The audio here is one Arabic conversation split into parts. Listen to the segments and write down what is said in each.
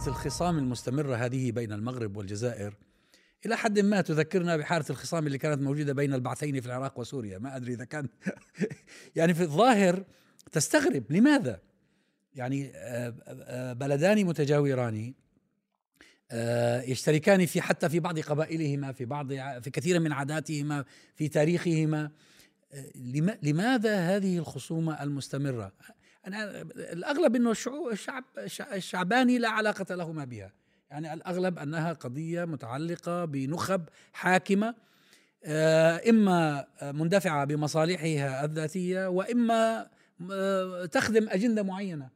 حالة الخصام المستمرة هذه بين المغرب والجزائر. إلى حد ما تذكرنا بحالة الخصام اللي كانت موجودة بين البعثين في العراق وسوريا. ما أدري إذا كان يعني في الظاهر تستغرب. لماذا؟ يعني آه، آه، بلدان متجاوران آه، يشتركان في حتى في بعض قبائلهما في بعض في كثير من عاداتهما في تاريخهما. لماذا هذه الخصومة المستمرة؟ أنا الأغلب أنه الشعب الشعباني لا علاقة لهما بها. يعني الأغلب أنها قضية متعلقة بنخب حاكمة آه، إما مندفعة بمصالحها الذاتية وإما آه، تخدم أجندة معينة.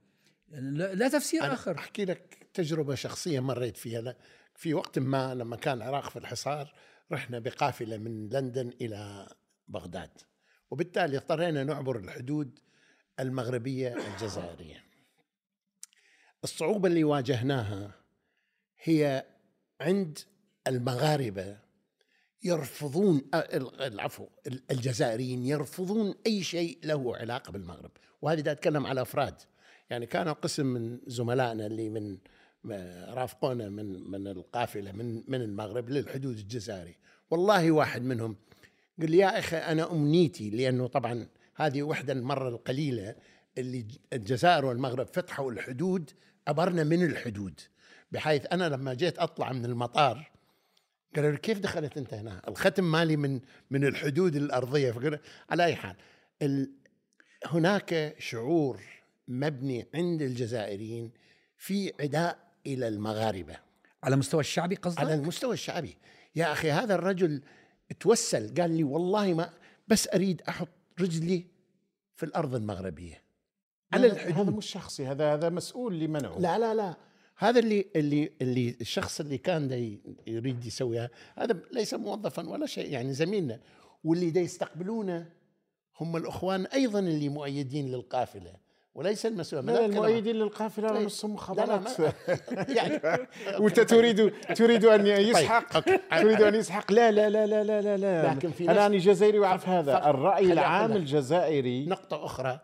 لا تفسير أنا آخر. أحكي لك تجربة شخصية مريت فيها. في وقت ما لما كان العراق في الحصار رحنا بقافلة من لندن إلى بغداد. وبالتالي اضطرينا نعبر الحدود المغربية الجزائرية. الصعوبة اللي واجهناها هي عند المغاربة يرفضون العفو الجزائريين يرفضون أي شيء له علاقة بالمغرب. وهذه دا أتكلم على أفراد. يعني كان قسم من زملائنا اللي من رافقونا من من القافلة من من المغرب للحدود الجزائري. والله واحد منهم قال لي يا أخي أنا أمنيتي لأنه طبعا هذه وحده المره القليلة اللي الجزائر والمغرب فتحوا الحدود عبرنا من الحدود بحيث أنا لما جيت أطلع من المطار قالوا لي كيف دخلت أنت هنا؟ الختم مالي من من الحدود الأرضية على أي حال هناك شعور مبني عند الجزائريين في عداء إلى المغاربة على مستوى الشعبي قصدك؟ على المستوى الشعبي يا أخي هذا الرجل توسل قال لي والله ما بس أريد أحط رجلي في الأرض المغربية. على الحدود هذا مش شخصي هذا هذا مسؤول اللي منعه لا لا لا. هذا اللي اللي اللي الشخص اللي كان يريد يسويها هذا ليس موظفا ولا شيء يعني زميلنا. واللي دا يستقبلونه هم الأخوان أيضا اللي مؤيدين للقافلة. وليس المسؤول. لا المؤيدين للقافلة طيب. نصهم مخابرات يعني وانت تريد تريد أن طيب، يسحق. تريد أن يسحق؟ لا لا لا لا لا لا, لا. لكن في أنا أني جزائري وأعرف هذا. الرأي العام الجزائري نقطة أخرى.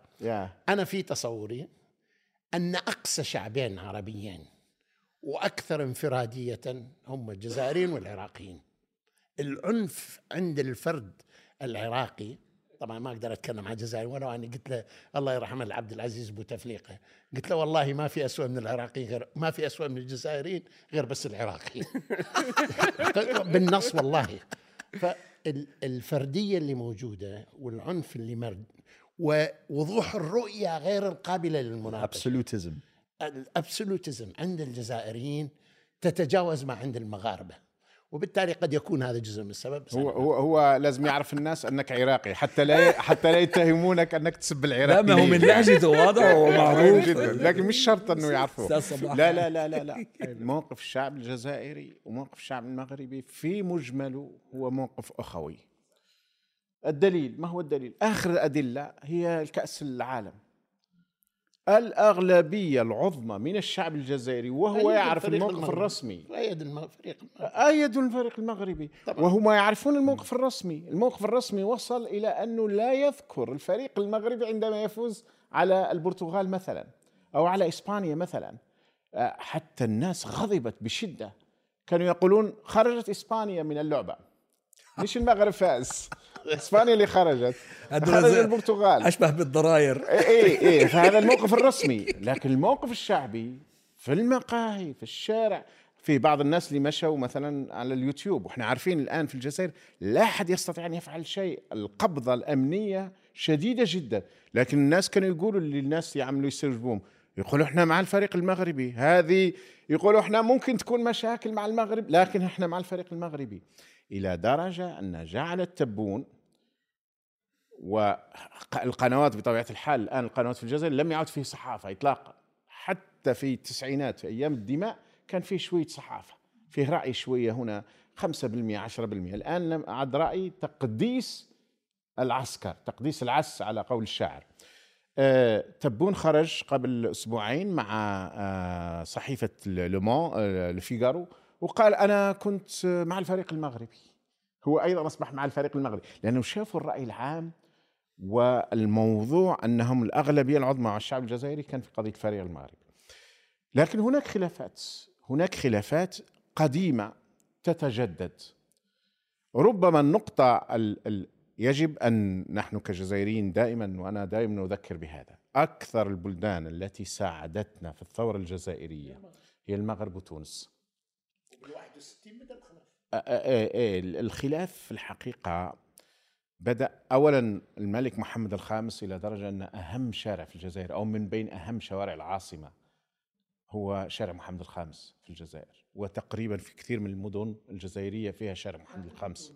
أنا في تصوري أن أقصى شعبين عربيين وأكثر انفرادية هم الجزائريين والعراقيين. العنف عند الفرد العراقي طبعا ما أقدر أتكلم عن الجزائر ولو اني قلت له الله يرحمه العبد العزيز بوتفليقه قلت له والله ما في اسوء من العراقيين غير ما في اسوء من الجزائريين غير بس العراقيين. بالنص والله. فالفردية اللي موجودة والعنف اللي مرد ووضوح الرؤية غير القابلة للمناقشة. ابسولوتيزم الابسولوتيزم عند الجزائريين تتجاوز ما عند المغاربة. وبالتالي قد يكون هذا جزء من السبب. هو هو هو لازم يعرف الناس أنك عراقي حتى لا حتى لا يتهمونك أنك تسب العراق لا ما هو من لهجته واضح ومعروف. جدا. لكن مش شرط إنه يعرفوه. لا لا لا لا لا. موقف الشعب الجزائري وموقف الشعب المغربي في مجمله هو موقف أخوي. الدليل ما هو الدليل؟ آخر الأدلة هي الكأس العالم. الأغلبية العظمى من الشعب الجزائري وهو يعرف الموقف المغربي. الرسمي. أيد الفريق أيد الفريق المغربي. طبعا. وهم يعرفون الموقف الرسمي. الموقف الرسمي وصل إلى أنه لا يذكر الفريق المغربي عندما يفوز على البرتغال مثلا أو على إسبانيا مثلا. آه، حتى الناس غضبت بشدة. كانوا يقولون خرجت إسبانيا من اللعبة. مش المغرب فاز؟ إسبانيا اللي خرجت. خرج البرتغال. أشبه بالضراير. إي إي فهذا الموقف الرسمي. لكن الموقف الشعبي في المقاهي في الشارع في بعض الناس اللي مشوا مثلا على اليوتيوب. وإحنا عارفين الآن في الجزائر لا أحد يستطيع أن يفعل شيء. القبضة الأمنية شديدة جدا. لكن الناس كانوا يقولوا للناس يعملوا يستجوبون يقولوا إحنا مع الفريق المغربي. هذه يقولوا إحنا ممكن تكون مشاكل مع المغرب لكن إحنا مع الفريق المغربي. إلى درجة أن جعل التبون والقنوات بطبيعة الحال الآن القنوات في الجزائر لم يعد فيه صحافة إطلاقا. حتى في التسعينات في أيام الدماء كان فيه شوية صحافة. فيه رأي شوية هنا 5% 10% الآن عاد رأي تقديس العسكر تقديس العس على قول الشاعر. أه تبون خرج قبل أسبوعين مع أه صحيفة لومون الفيغارو وقال أنا كنت مع الفريق المغربي. هو أيضا أصبح مع الفريق المغربي. لأنه شافوا الرأي العام والموضوع أنهم الأغلبية العظمى على الشعب الجزائري كان في قضية الفريق المغربي. لكن هناك خلافات. هناك خلافات قديمة تتجدد. ربما النقطة ال ال يجب أن نحن كجزائريين دائما وأنا دائما أذكر بهذا. أكثر البلدان التي ساعدتنا في الثورة الجزائرية هي المغرب وتونس. بال 61 بدا الخلاف آه، آه، الخلاف في الحقيقة بدأ أولا الملك محمد الخامس إلى درجة أن أهم شارع في الجزائر أو من بين أهم شوارع العاصمة هو شارع محمد الخامس في الجزائر وتقريبا في كثير من المدن الجزائرية فيها شارع محمد الخامس.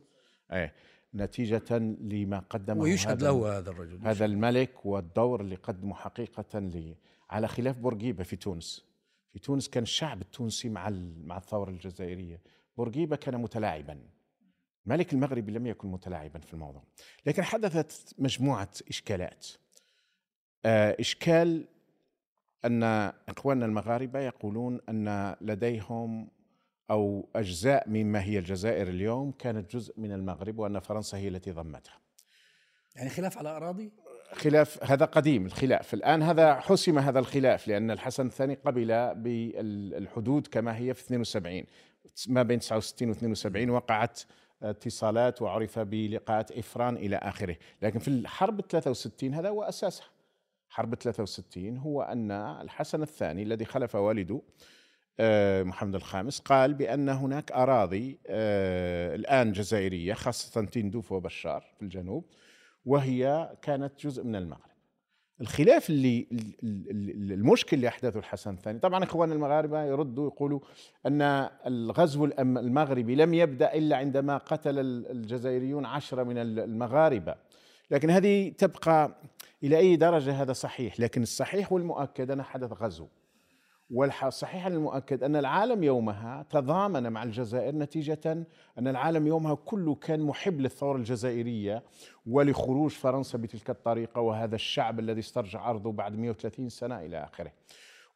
أي نتيجة لما قدمه ويشهد هذا له هذا الرجل هذا الملك والدور اللي قدمه حقيقة لي على خلاف بورقيبة في تونس. في تونس كان الشعب التونسي مع مع الثورة الجزائرية. بورقيبة كان متلاعبا. الملك المغربي لم يكن متلاعبا في الموضوع. لكن حدثت مجموعة إشكالات. آه، إشكال أن إخواننا المغاربة يقولون أن لديهم أو أجزاء مما هي الجزائر اليوم كانت جزء من المغرب وأن فرنسا هي التي ضمتها. يعني خلاف على أراضي؟ خلاف هذا قديم الخلاف. الآن هذا حسم هذا الخلاف لأن الحسن الثاني قبل بالحدود كما هي في 72 ما بين 69 و 72 وقعت اتصالات وعرف بلقاءات إفران إلى آخره. لكن في الحرب 63 هذا هو أساسها. حرب 63 هو أن الحسن الثاني الذي خلف والده آه، محمد الخامس قال بأن هناك أراضي آه، الآن جزائرية خاصة تندوف وبشار في الجنوب وهي كانت جزء من المغرب. الخلاف اللي ال- ال- المشكل اللي أحدثه الحسن الثاني طبعا اخواننا المغاربة يردوا يقولوا أن الغزو المغربي لم يبدأ إلا عندما قتل ال- الجزائريون عشرة من ال- المغاربة. لكن هذه تبقى إلى أي درجة هذا صحيح؟ لكن الصحيح والمؤكد أن حدث غزو. والصحيح المؤكد أن العالم يومها تضامن مع الجزائر نتيجة أن العالم يومها كله كان محب للثورة الجزائرية ولخروج فرنسا بتلك الطريقة وهذا الشعب الذي استرجع أرضه بعد 130 سنة إلى آخره.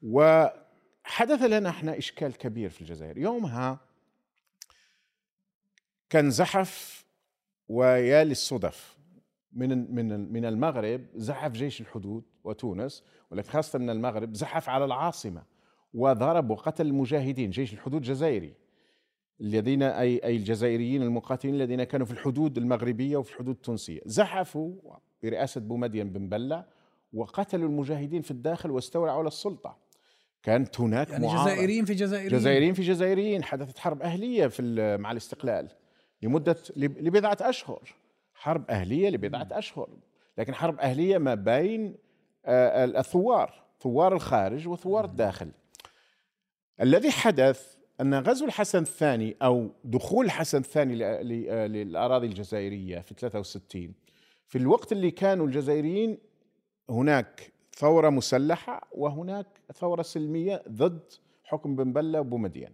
وحدث لنا إحنا إشكال كبير في الجزائر، يومها كان زحف ويا للصدف من من من المغرب زحف جيش الحدود وتونس ولكن خاصة من المغرب زحف على العاصمة وضرب وقتل المجاهدين جيش الحدود الجزائري. الذين أي أي الجزائريين المقاتلين الذين كانوا في الحدود المغربية وفي الحدود التونسية. زحفوا برئاسة بومدين بن بلة وقتلوا المجاهدين في الداخل واستولوا على السلطة. كانت هناك يعني معارضة. جزائريين في جزائريين. جزائريين في جزائريين حدثت حرب أهلية في مع الاستقلال لمدة لب- لبضعة أشهر. حرب أهلية لبضعة أشهر. لكن حرب أهلية ما بين الثوار ثوار الخارج وثوار الداخل. الذي حدث أن غزو الحسن الثاني أو دخول الحسن الثاني آه، للأراضي الجزائرية في 63 في الوقت اللي كانوا الجزائريين هناك ثورة مسلحة وهناك ثورة سلمية ضد حكم بن بلة وبومدين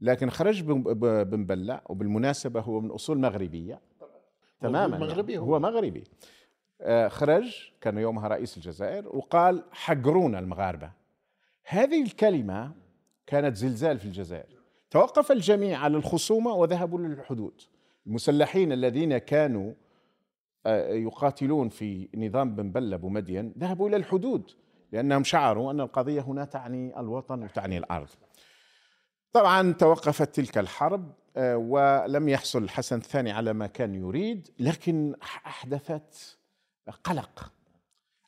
لكن خرج بن بلة وبالمناسبة هو من أصول مغربية. تماما. مغربي هو. هو مغربي. آه، خرج كان يومها رئيس الجزائر وقال حقرونا المغاربة. هذه الكلمة كانت زلزال في الجزائر. توقف الجميع على الخصومة وذهبوا للحدود. المسلحين الذين كانوا آه، يقاتلون في نظام بن بلة بومدين ذهبوا إلى الحدود لأنهم شعروا أن القضية هنا تعني الوطن وتعني الأرض. طبعا توقفت تلك الحرب آه، ولم يحصل الحسن الثاني على ما كان يريد لكن أحدثت قلق.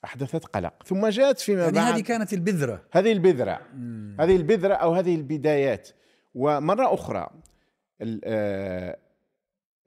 أحدثت قلق. ثم جاءت فيما يعني بعد هذه كانت البذرة. هذه البذرة. هذه البذرة أو هذه البدايات. ومرة أخرى ال- آه،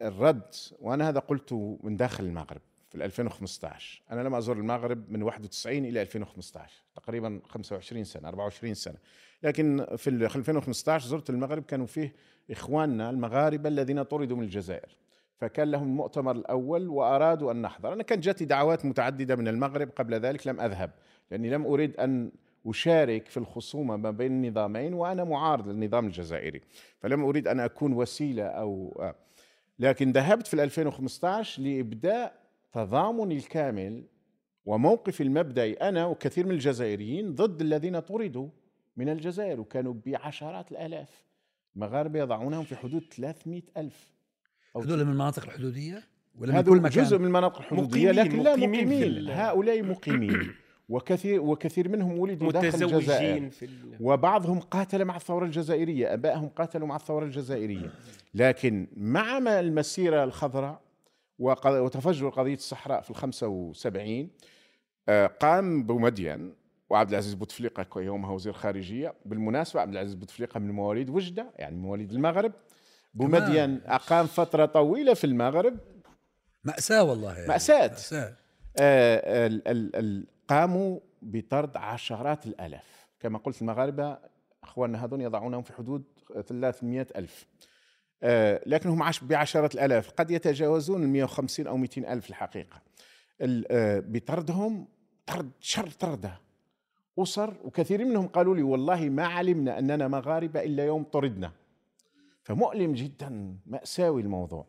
الرد وأنا هذا قلته من داخل المغرب في 2015 أنا لم أزور المغرب من 91 إلى 2015 تقريبا 25 سنة 24 سنة. لكن في ال 2015 زرت المغرب كانوا فيه إخواننا المغاربة الذين طردوا من الجزائر. فكان لهم المؤتمر الأول وأرادوا أن نحضر أنا كانت جاتي دعوات متعددة من المغرب قبل ذلك لم أذهب لأني لم أريد أن أشارك في الخصومة ما بين النظامين وأنا معارض للنظام الجزائري فلم أريد أن أكون وسيلة أو. لكن ذهبت في 2015 لإبداء تضامني الكامل وموقفي المبدئي أنا وكثير من الجزائريين ضد الذين طردوا من الجزائر وكانوا بعشرات الآلاف المغاربة يضعونهم في حدود 300 ألف هذول من المناطق الحدودية؟ ولا من هذا كل مكان؟ جزء من المناطق الحدودية مقيمين- لكن لا مقيمين مقيمين. ال- هؤلاء مقيمين. وكثير وكثير منهم ولدوا داخل الجزائر. في ال... وبعضهم قاتل مع الثورة الجزائرية. أبائهم قاتلوا مع الثورة الجزائرية. لكن مع ما المسيرة الخضراء وتفجر قضية الصحراء في الخمسة وسبعين آه، قام بومدين وعبد العزيز بوتفليقة كو- يومها وزير خارجية. بالمناسبة عبد العزيز بوتفليقة من مواليد وجدة يعني من مواليد المغرب بومدين أقام فترة طويلة في المغرب. مأساة والله يعني. مأساة. مأساة. آه، ال- ال- ال- قاموا بطرد عشرات الآلاف كما قلت المغاربة أخواننا هذون يضعونهم في حدود 300 ألف. آه، لكنهم عش بعشرات الآلاف قد يتجاوزون ال 150 أو 200 ألف الحقيقة. ال- آه، بطردهم طرد شر طردة. أسر وكثير منهم قالوا لي والله ما علمنا أننا مغاربة إلا يوم طردنا. فمؤلم جدا مأساوي الموضوع.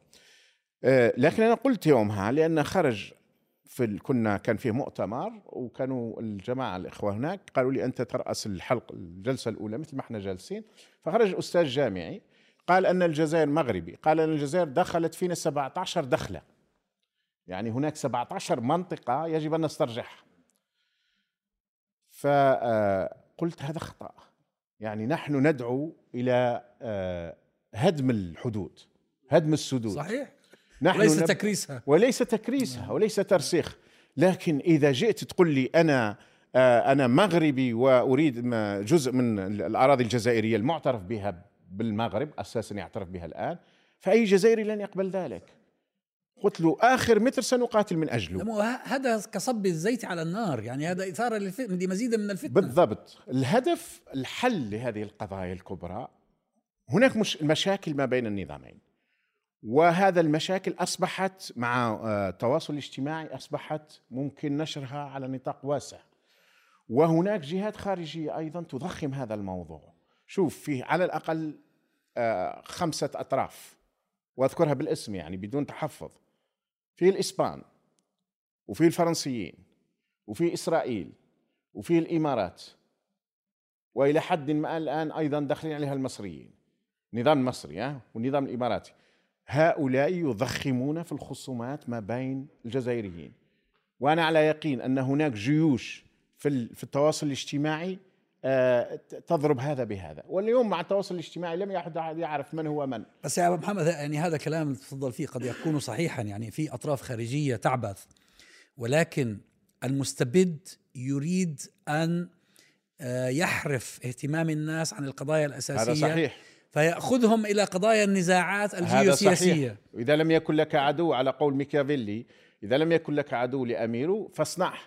آه، لكن أنا قلت يومها لأن خرج في ال... كنا كان فيه مؤتمر وكانوا الجماعة الإخوة هناك قالوا لي أنت ترأس الحلق الجلسة الأولى مثل ما إحنا جالسين. فخرج أستاذ جامعي قال أن الجزائر مغربي قال أن الجزائر دخلت فينا 17 دخلة. يعني هناك 17 منطقة يجب أن نسترجعها. فقلت هذا خطأ. يعني نحن ندعو إلى آه، هدم الحدود هدم السدود. صحيح. نحن ليس نب- تكريسها. وليس تكريسها وليس ترسيخ. لكن إذا جئت تقول لي أنا آه، أنا مغربي وأريد ما- جزء من الأراضي الجزائرية المعترف بها بالمغرب أساسا يعترف بها الآن فأي جزائري لن يقبل ذلك. قلت له آخر متر سنقاتل من أجله. هذا كصب الزيت على النار يعني هذا دي مزيدا من الفتنة. بالضبط. الهدف الحل لهذه القضايا الكبرى هناك مش مشاكل ما بين النظامين. وهذا المشاكل أصبحت مع آه، التواصل الاجتماعي أصبحت ممكن نشرها على نطاق واسع. وهناك جهات خارجية أيضا تضخم هذا الموضوع. شوف فيه على الأقل آه، خمسة أطراف. وأذكرها بالاسم يعني بدون تحفظ. في الإسبان وفي الفرنسيين وفي إسرائيل وفي الإمارات وإلى حد ما الآن أيضا داخلين عليها المصريين. النظام المصري ها؟ والنظام الإماراتي. هؤلاء يضخمون في الخصومات ما بين الجزائريين. وأنا على يقين أن هناك جيوش في في التواصل الاجتماعي آه، تضرب هذا بهذا. واليوم مع التواصل الاجتماعي لم يحد يعرف من هو من. بس يا أبو محمد يعني هذا كلام تفضل فيه قد يكون صحيحا. يعني في أطراف خارجية تعبث. ولكن المستبد يريد أن آه، يحرف اهتمام الناس عن القضايا الأساسية هذا صحيح. فيأخذهم إلى قضايا النزاعات هذا الجيوسياسية. صحيح إذا لم يكن لك عدو على قول ميكافيلي إذا لم يكن لك عدو لأميره فاصنعه.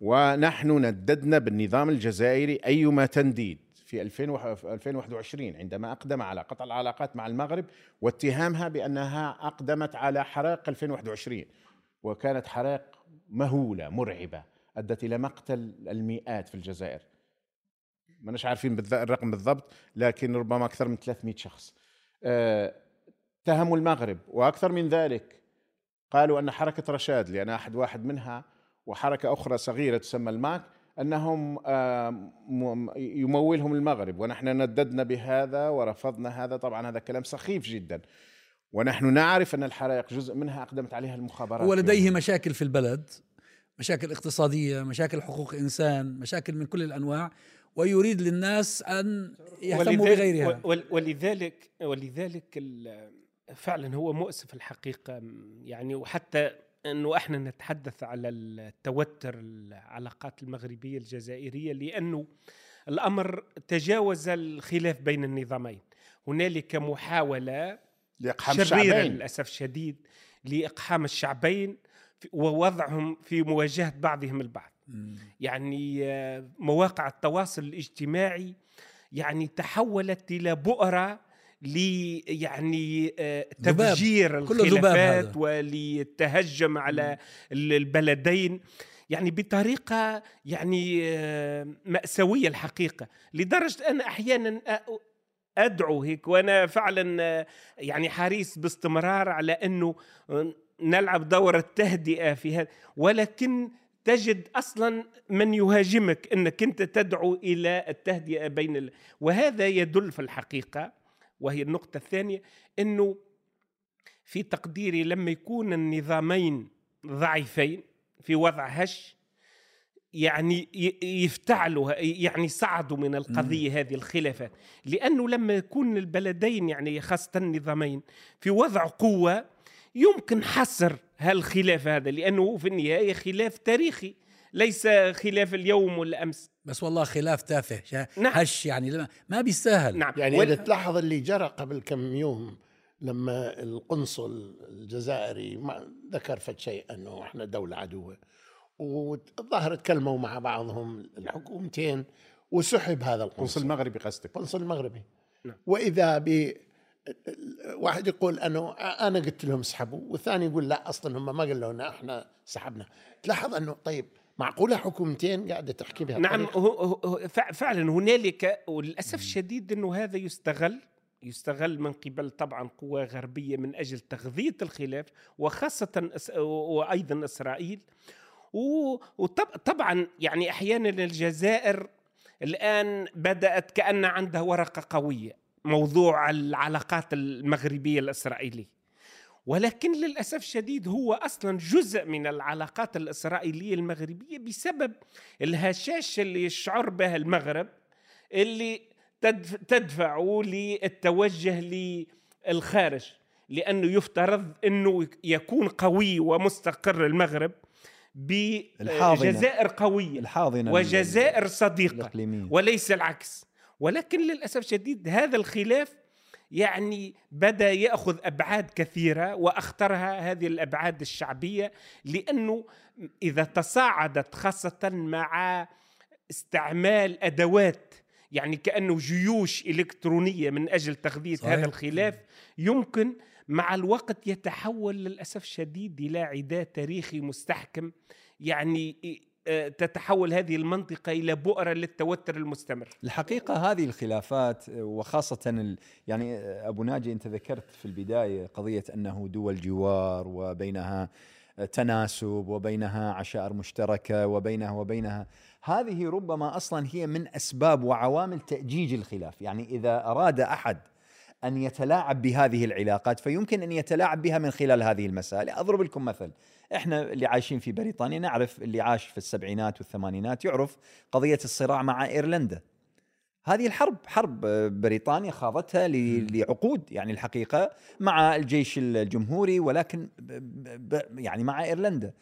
ونحن نددنا بالنظام الجزائري أيما تنديد في 2000 في 2021 عندما أقدم على قطع العلاقات مع المغرب واتهامها بأنها أقدمت على حرائق 2021 وكانت حرائق مهولة مرعبة أدت إلى مقتل المئات في الجزائر. ما نش عارفين الرقم بالضبط لكن ربما أكثر من 300 شخص. آه، اتهموا المغرب وأكثر من ذلك قالوا أن حركة رشاد لأن أحد واحد منها وحركة أخرى صغيرة تسمى الماك أنهم آه، يمولهم المغرب ونحن نددنا بهذا ورفضنا هذا. طبعا هذا كلام سخيف جدا. ونحن نعرف أن الحرائق جزء منها أقدمت عليها المخابرات هو لديه مشاكل في البلد مشاكل اقتصادية مشاكل حقوق إنسان مشاكل من كل الأنواع. ويريد للناس أن يهتموا بغيرها. ول- ولذلك ولذلك فعلا هو مؤسف الحقيقة. يعني وحتى إنه إحنا نتحدث على التوتر العلاقات المغربية الجزائرية لأنه الأمر تجاوز الخلاف بين النظامين. هنالك محاولة لإقحام شريرة الشعبين. للأسف الشديد لإقحام الشعبين ووضعهم في مواجهة بعضهم البعض. يعني مواقع التواصل الاجتماعي يعني تحولت إلى بؤرة ل يعني آه،. تفجير الخلافات. وللتهجم على ال- البلدين. يعني بطريقة يعني آه، مأساوية الحقيقة. لدرجة أنا أحيانا أ- أدعو هيك وأنا فعلا آه، يعني حريص باستمرار على آه، نلعب دور التهدئة في هذا. ولكن تجد أصلا من يهاجمك إنك أنت تدعو إلى التهدئة بين ال... وهذا يدل في الحقيقة وهي النقطة الثانية إنه في تقديري لما يكون النظامين ضعيفين في وضع هش يعني يفتعلوا يعني صعدوا من القضية هذه الخلافات لأنه لما يكون البلدين يعني خاصة النظامين في وضع قوة يمكن حصر هالخلاف هذا لأنه في النهاية خلاف تاريخي ليس خلاف اليوم ولا أمس بس والله خلاف تافه نعم. هش يعني لما- ما بيستاهل. نعم. يعني وال- إذا تلاحظ اللي جرى قبل كم يوم لما القنصل الجزائري ما ذكر فد شيء أنه إحنا دولة عدوة والظاهر تكلموا مع بعضهم الحكومتين وسحب هذا قنصل القنصل المغربي قصدك. القنصل المغربي. نعم. وإذا ب واحد يقول أنه أنا قلت لهم اسحبوا والثاني يقول لا أصلا هم ما قالوا لنا إحنا سحبنا. تلاحظ أنه طيب معقولة حكومتين قاعدة تحكي بها؟ نعم هو هو فع- فعلا هنالك وللأسف الشديد أنه هذا يستغل يستغل من قبل طبعا قوى غربية من أجل تغذية الخلاف وخاصة وأيضا إسرائيل. وطبعا يعني أحيانا الجزائر الآن بدأت كأن عندها ورقة قوية. موضوع العلاقات المغربية الإسرائيلية. ولكن للأسف الشديد هو أصلا جزء من العلاقات الإسرائيلية المغربية بسبب الهشاشه اللي يشعر بها المغرب اللي تدف- تدفعه للتوجه للخارج لأنه يفترض إنه يكون قوي ومستقر المغرب الحاضنة. بجزائر قوية الحاضنة وجزائر صديقة. الاقليميه وليس العكس. ولكن للأسف الشديد هذا الخلاف يعني بدا يأخذ أبعاد كثيرة وأخطرها هذه الأبعاد الشعبية لأنه إذا تصاعدت خاصة مع استعمال أدوات يعني كأنه جيوش إلكترونية من أجل تغذيه صحيح. هذا الخلاف يمكن مع الوقت يتحول للأسف الشديد إلى عداء تاريخي مستحكم يعني تتحول هذه المنطقة إلى بؤرة للتوتر المستمر. الحقيقة هذه الخلافات وخاصة ال... يعني أبو ناجي أنت ذكرت في البداية قضية أنه دول جوار وبينها تناسب وبينها عشائر مشتركة وبينها وبينها. هذه ربما أصلا هي من أسباب وعوامل تأجيج الخلاف. يعني إذا أراد أحد أن يتلاعب بهذه العلاقات فيمكن أن يتلاعب بها من خلال هذه المسائل. أضرب لكم مثل إحنا اللي عايشين في بريطانيا نعرف اللي عاش في السبعينات والثمانينات يعرف قضية الصراع مع إيرلندا. هذه الحرب حرب بريطانيا خاضتها لعقود يعني الحقيقة مع الجيش الجمهوري ولكن يعني مع إيرلندا.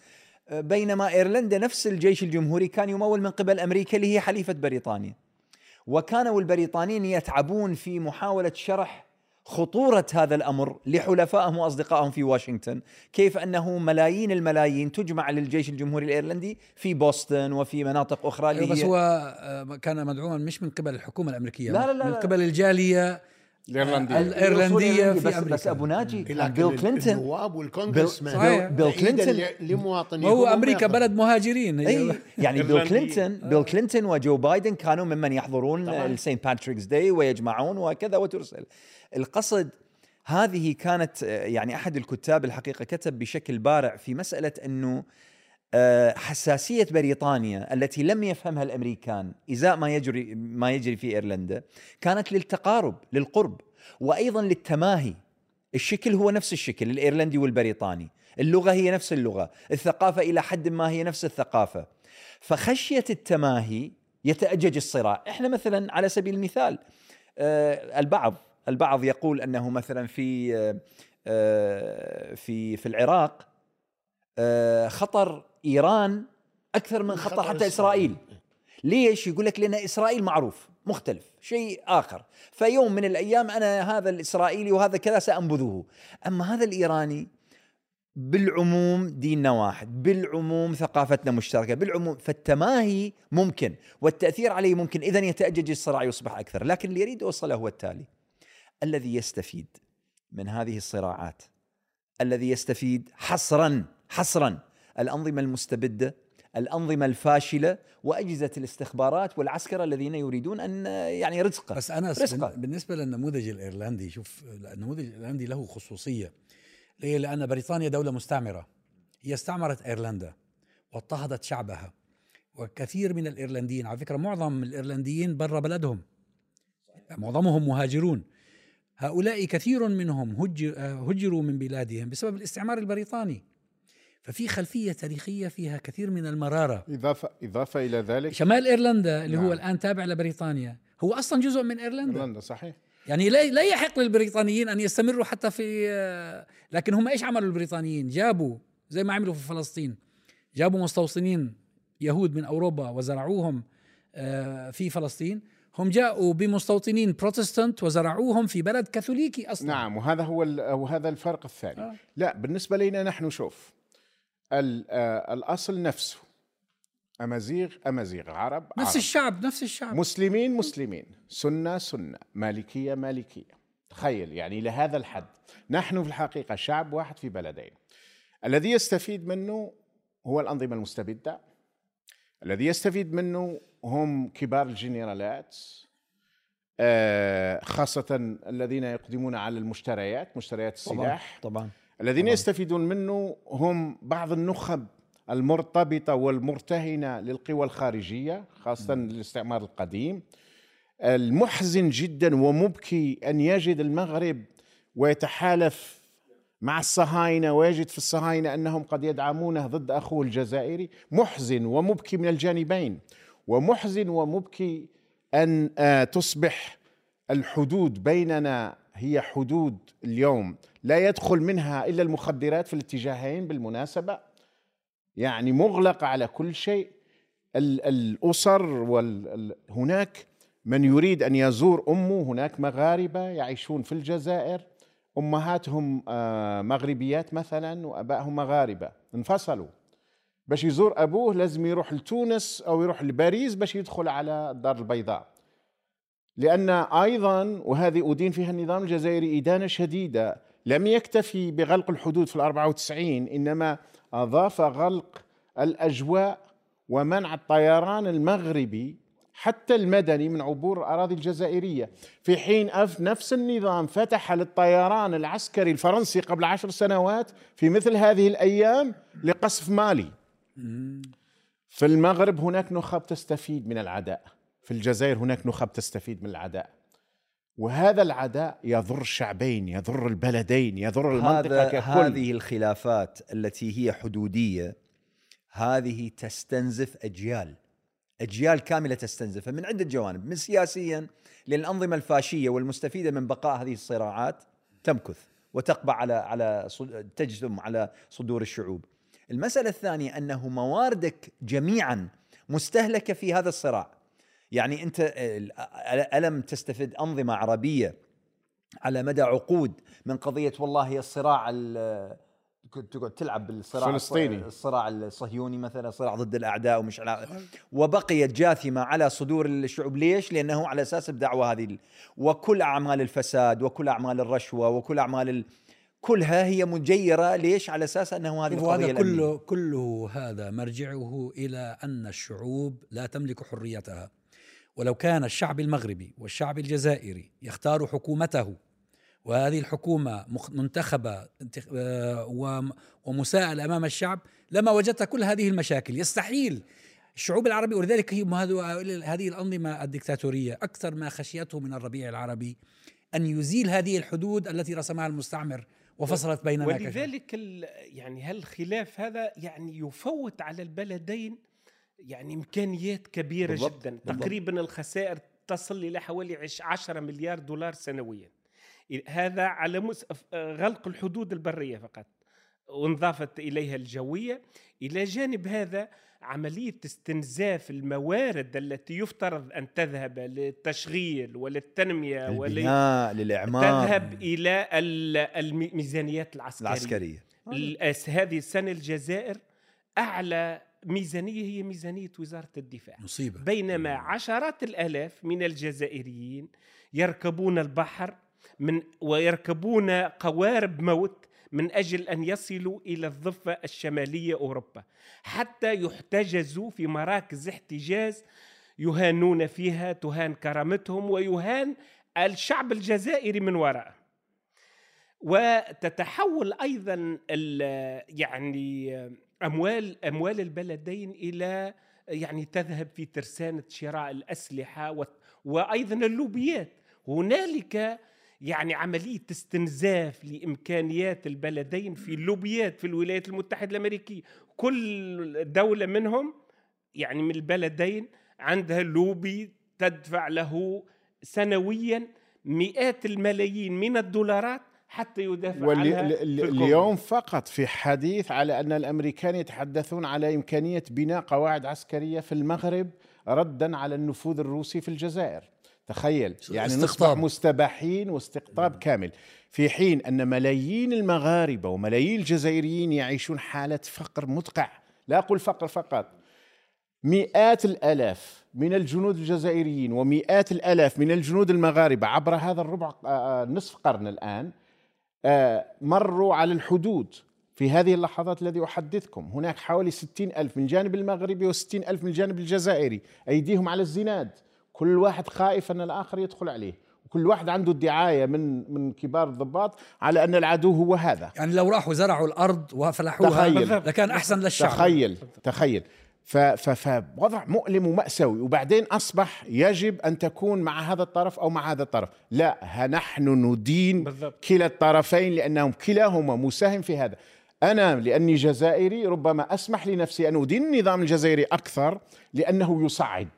بينما إيرلندا نفس الجيش الجمهوري كان يمول من قبل أمريكا اللي هي حليفة بريطانيا. وكانوا البريطانيين يتعبون في محاولة شرح خطورة هذا الأمر لحلفائهم وأصدقائهم في واشنطن كيف أنه ملايين الملايين تجمع للجيش الجمهوري الإيرلندي في بوسطن وفي مناطق أخرى أيوة بس هو آه، كان مدعوما مش من قبل الحكومة الأمريكية لا، لا، لا، من. قبل الجالية الإيرلندية ال- الإيرلندية في بس, أمريكا. بس أبو ناجي بيل كلينتون النواب والكونغرس بيل-. بيل كلينتون لمواطنين وهو أمريكا بلد مهاجرين إي يعني بيل. كلينتون بيل كلينتون وجو بايدن كانوا ممن يحضرون. السين باتريكس داي ويجمعون وكذا وترسل القصد هذه كانت آه، يعني أحد الكتاب الحقيقة كتب بشكل بارع في مسألة إنه آه، حساسية بريطانيا التي لم يفهمها الأمريكان إزاء ما يجري ما يجري في إيرلندا كانت للتقارب للقرب وأيضا للتماهي. الشكل هو نفس الشكل الإيرلندي والبريطاني. اللغة هي نفس اللغة الثقافة إلى حد ما هي نفس الثقافة. فخشية التماهي يتأجج الصراع. إحنا مثلا على سبيل المثال آه، البعض البعض يقول أنه مثلا في آه، آه، في في العراق آه، خطر إيران أكثر من خطر حتى إسرائيل. ليش يقول لك لأن إسرائيل معروف مختلف شيء آخر. فيوم من الأيام أنا هذا الإسرائيلي وهذا كذا سانبذه أما هذا الإيراني بالعموم ديننا واحد بالعموم ثقافتنا مشتركة بالعموم فالتماهي ممكن والتأثير عليه ممكن إذا يتأجج الصراع يصبح أكثر. لكن اللي يريد اوصله هو التالي. الذي يستفيد من هذه الصراعات الذي يستفيد حصرا حصرا الأنظمة المستبدة الأنظمة الفاشلة وأجهزة الاستخبارات والعسكره الذين يريدون أن يعني رزقه بس أنا رزقه. بالنسبة للنموذج الإيرلندي شوف النموذج الإيرلندي له خصوصية ليه؟ لأن بريطانيا دولة مستعمرة هي استعمرت إيرلندا واضطهدت شعبها وكثير من الإيرلنديين على فكرة معظم الإيرلنديين برا بلدهم معظمهم مهاجرون هؤلاء كثير منهم هجر هجروا من بلادهم بسبب الاستعمار البريطاني ففي خلفية تاريخية فيها كثير من المرارة. اضافه إضافة إلى ذلك شمال إيرلندا اللي هو نعم. الآن تابع لبريطانيا هو أصلا جزء من إيرلندا. إيرلندا صحيح. يعني لا لا يحق للبريطانيين أن يستمروا حتى في لكن هم إيش عملوا البريطانيين؟ جابوا زي ما عملوا في فلسطين. جابوا مستوطنين يهود من أوروبا وزرعوهم آه، في فلسطين. هم جاءوا بمستوطنين بروتستانت وزرعوهم في بلد كاثوليكي أصلا. نعم وهذا هو وهذا الفرق الثاني. آه. لا بالنسبة لنا نحن شوف الأصل نفسه. أمازيغ أمازيغ عرب نفس عرب. الشعب نفس الشعب. مسلمين مسلمين. سنة سنة. مالكية مالكية. تخيل يعني إلى هذا الحد. نحن في الحقيقة شعب واحد في بلدين. الذي يستفيد منه هو الأنظمة المستبدة. الذي يستفيد منه هم كبار الجنرالات آه، خاصة الذين يقدمون على المشتريات مشتريات طبعا السلاح. طبعا. الذين. يستفيدون منه هم بعض النخب المرتبطة والمرتهنة للقوى الخارجية خاصة الاستعمار القديم. المحزن جدا ومبكي أن يجد المغرب ويتحالف مع الصهاينة ويجد في الصهاينة أنهم قد يدعمونه ضد أخوه الجزائري. محزن ومبكي من الجانبين. ومحزن ومبكي أن آه، تصبح الحدود بيننا هي حدود اليوم. لا يدخل منها إلا المخدرات في الاتجاهين بالمناسبة. يعني مغلقه على كل شيء. ال- الأسر وال ال- هناك من يريد أن يزور أمه هناك مغاربة يعيشون في الجزائر. أمهاتهم آه، مغربيات مثلا وأبائهم مغاربة. انفصلوا. باش يزور أبوه لازم يروح لتونس أو يروح لباريس باش يدخل على الدار البيضاء. لأن أيضا وهذه أدين فيها النظام الجزائري إدانة شديدة. لم يكتفي بغلق الحدود في الأربعة وتسعين إنما أضاف غلق الأجواء ومنع الطيران المغربي حتى المدني من عبور الأراضي الجزائرية. في حين أف نفس النظام فتح للطيران العسكري الفرنسي قبل عشر سنوات في مثل هذه الأيام لقصف مالي. في المغرب هناك نخب تستفيد من العداء. في الجزائر هناك نخب تستفيد من العداء. وهذا العداء يضر الشعبين يضر البلدين يضر المنطقة ككل هذه الخلافات التي هي حدودية هذه تستنزف أجيال أجيال كاملة تستنزفها من عده جوانب من سياسيا لأن الأنظمة الفاشية والمستفيدة من بقاء هذه الصراعات تمكث وتقبع على على تجثم على صدور الشعوب. المسألة الثانية أنه مواردك جميعا مستهلكة في هذا الصراع. يعني أنت ال- ألم تستفد أنظمة عربية على مدى عقود من قضية والله الصراع تقعد تلعب بالصراع الفلسطيني. الصراع الصهيوني مثلا صراع ضد الأعداء ومش على وبقيت جاثمة على صدور الشعوب ليش؟ لأنه على أساس الدعوة هذه وكل أعمال الفساد وكل أعمال الرشوة وكل أعمال ال... كلها هي مجيرة ليش؟ على أساس أنه هذه القضية هذا الأمنية. كله كله هذا مرجعه إلى أن الشعوب لا تملك حريتها ولو كان الشعب المغربي والشعب الجزائري يختار حكومته وهذه منتخبة انتخ- آه، وم- ومساءله أمام الشعب لما وجدت كل هذه المشاكل يستحيل الشعوب العربية ولذلك هي هذه الأنظمة الدكتاتورية أكثر ما خشيته من الربيع العربي أن يزيل هذه الحدود التي رسمها المستعمر وفصلت بيننا. ولذلك يعني هالخلاف هذا يعني يفوت على البلدين يعني إمكانيات كبيرة بالضبط، جدا. بالضبط. تقريبا الخسائر تصل إلى حوالي عش- 10 مليار دولار سنويا. هذا على مس... غلق الحدود البرية فقط وانضافت إليها الجوية. إلى جانب هذا عملية استنزاف الموارد التي يفترض أن تذهب للتشغيل وللتنمية ول... البناء للإعمار. تذهب إلى ال- الميزانيات العسكرية, العسكرية. هذه السنة الجزائر أعلى ميزانية هي ميزانية وزارة الدفاع. مصيبة. بينما عشرات الألاف من الجزائريين يركبون البحر من ويركبون قوارب موت من أجل أن يصلوا إلى الضفة الشمالية أوروبا حتى يحتجزوا في مراكز احتجاز يهانون فيها تهان كرامتهم ويهان الشعب الجزائري من وراء. وتتحول أيضا ال- يعني أموال أموال البلدين إلى يعني تذهب في ترسانة شراء الأسلحة وأيضا اللوبيات. هنالك يعني عملية استنزاف لإمكانيات البلدين في اللوبيات في الولايات المتحدة الأمريكية. كل دولة منهم يعني من البلدين عندها لوبي تدفع له سنويا مئات الملايين من الدولارات حتى يدافع واللي عنها. اليوم فقط في حديث على أن الأمريكان يتحدثون على إمكانية بناء قواعد عسكرية في المغرب ردا على النفوذ الروسي في الجزائر. تخيل. يعني نصبح. مستباحين واستقطاب كامل. في حين أن ملايين المغاربة وملايين الجزائريين يعيشون حالة فقر مدقع. لا أقول فقر فقط. مئات الألاف من الجنود الجزائريين ومئات الألاف من الجنود المغاربة عبر هذا الربع آه، نصف قرن الآن آه، مروا على الحدود في هذه اللحظات الذي أحدثكم. هناك حوالي ستين ألف من الجانب المغربي وستين ألف من الجانب الجزائري. أيديهم على الزناد. كل واحد خائف أن الآخر يدخل عليه. وكل واحد عنده الدعاية من من كبار الضباط على أن العدو هو هذا. يعني لو راحوا زرعوا الأرض وفلحوها تخيل. لكان أحسن للشعب. تخيل تخيل. فوضع مؤلم ومأساوي. وبعدين أصبح يجب أن تكون مع هذا الطرف أو مع هذا الطرف. لا نحن ندين بالضبط. كلا الطرفين لأنهم كلاهما مساهم في هذا. أنا لأني جزائري ربما أسمح لنفسي أن أدين النظام الجزائري أكثر لأنه يصعد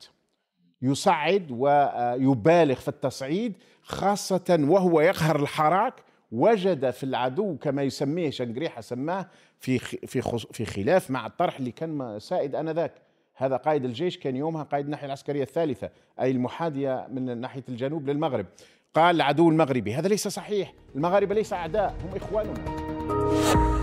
يصعد ويبالغ في التصعيد خاصة وهو يقهر الحراك. وجد في العدو كما يسميه شنقريحة سماه في في في خلاف مع الطرح اللي كان سائد آنذاك. هذا قائد الجيش كان يومها قائد الناحية العسكرية الثالثة أي المحاذية من ناحية الجنوب للمغرب. قال العدو المغربي هذا ليس صحيح المغاربة ليس أعداء هم إخواننا.